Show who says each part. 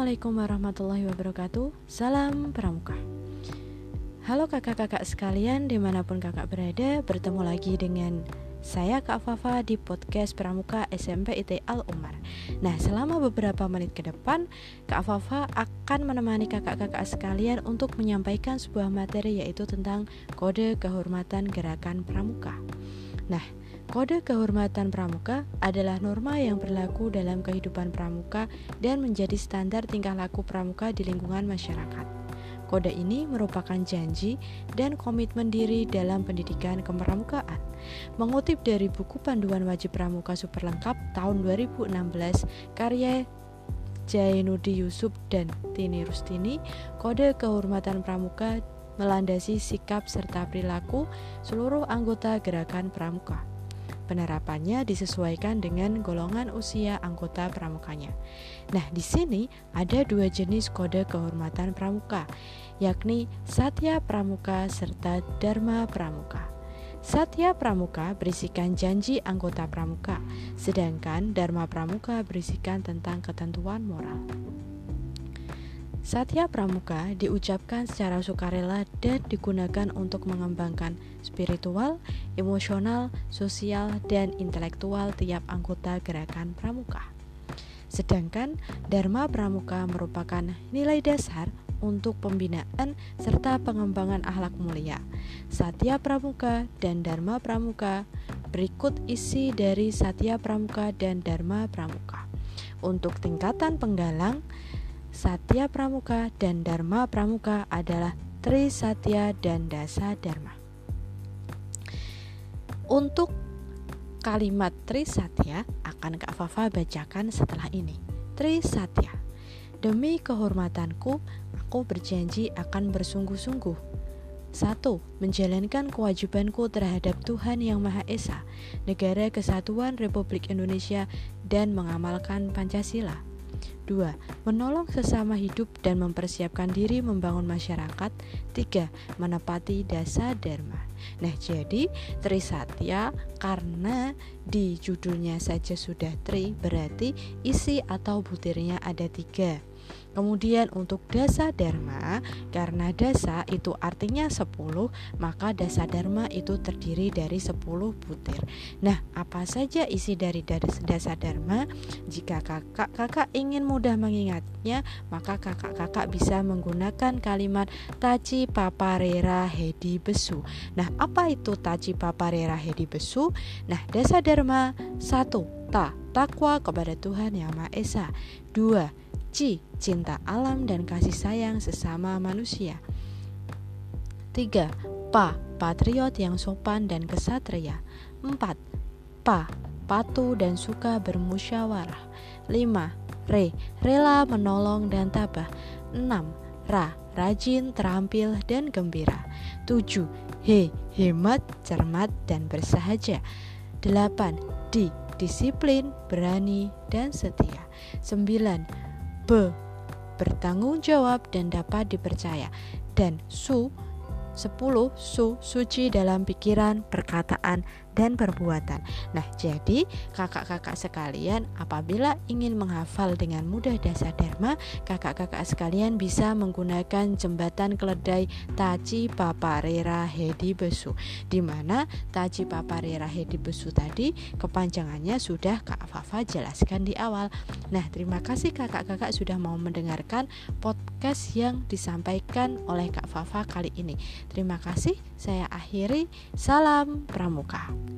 Speaker 1: Assalamualaikum warahmatullahi wabarakatuh. Salam Pramuka. Halo kakak-kakak sekalian di mana pun kakak berada Bertemu lagi dengan saya Kak Fafa di podcast Pramuka SMP IT Al Umar. Nah selama beberapa menit ke depan Kak Fafa akan menemani kakak-kakak sekalian Untuk menyampaikan sebuah materi yaitu tentang kode kehormatan gerakan Pramuka. Nah Kode kehormatan pramuka adalah norma yang berlaku dalam kehidupan pramuka dan menjadi standar tingkah laku pramuka di lingkungan masyarakat. Kode ini merupakan janji dan komitmen diri dalam pendidikan kepramukaan. Mengutip dari buku panduan wajib pramuka super lengkap tahun 2016 karya Jainudi Yusuf dan Tini Rustini, kode kehormatan pramuka melandasi sikap serta perilaku seluruh anggota gerakan pramuka. Penerapannya disesuaikan dengan golongan usia anggota pramukanya. Nah, di sini ada dua jenis kode kehormatan pramuka, yakni Satya Pramuka serta Dharma Pramuka. Satya Pramuka berisikan janji anggota pramuka, sedangkan Dharma Pramuka berisikan tentang ketentuan moral. Satya Pramuka diucapkan secara sukarela dan digunakan untuk mengembangkan spiritual, emosional, sosial, dan intelektual tiap anggota gerakan pramuka. Sedangkan Dharma Pramuka merupakan nilai dasar untuk pembinaan serta pengembangan akhlak mulia. Satya Pramuka dan Dharma Pramuka berikut isi dari Satya Pramuka dan Dharma Pramuka. Untuk tingkatan penggalang, Satya Pramuka dan Dharma Pramuka adalah Tri Satya dan Dasa Dharma. Untuk kalimat Tri Satya akan Kak Fafa bacakan setelah ini. Tri Satya. Demi kehormatanku, aku berjanji akan bersungguh-sungguh 1. Menjalankan kewajibanku terhadap Tuhan Yang Maha Esa, Negara Kesatuan Republik Indonesia, dan mengamalkan Pancasila. 2. Menolong sesama hidup dan mempersiapkan diri membangun masyarakat 3. Menepati dasa dharma Nah jadi Trisatya karena di judulnya saja sudah Tri berarti isi atau butirnya ada tiga Kemudian untuk dasa dharma karena dasa itu artinya 10 maka dasa dharma itu terdiri dari 10 butir. Nah, apa saja isi dari dasa dharma? Jika kakak-kakak ingin mudah mengingatnya, maka kakak-kakak bisa menggunakan kalimat taci paparera hedi besu. Nah, apa itu taci paparera hedi besu? Nah, dasa dharma satu ta takwa kepada Tuhan Yang Maha Esa. Dua, C. Cinta alam dan kasih sayang sesama manusia 3. Pa. Patriot yang sopan dan kesatria 4. Pa. Patuh dan suka bermusyawarah 5. Re. Rela menolong dan tabah 6. Ra. Rajin, terampil, dan gembira 7. He. Hemat, cermat, dan bersahaja 8. Di. Disiplin, berani, dan setia 9 B. Bertanggung jawab dan dapat dipercaya. Dan Su 10. Su suci dalam pikiran, perkataan, dan perbuatan. Nah, jadi kakak-kakak sekalian, apabila ingin menghafal dengan mudah dasar dharma, kakak-kakak sekalian bisa menggunakan jembatan keledai Taci Paparera Hedi Besu, di mana Taci Paparera Hedi Besu tadi kepanjangannya sudah Kak Fafa jelaskan di awal. Nah, terima kasih kakak-kakak sudah mau mendengarkan podcast yang disampaikan oleh Kak Fafa kali ini. Terima kasih, saya akhiri. Salam Pramuka.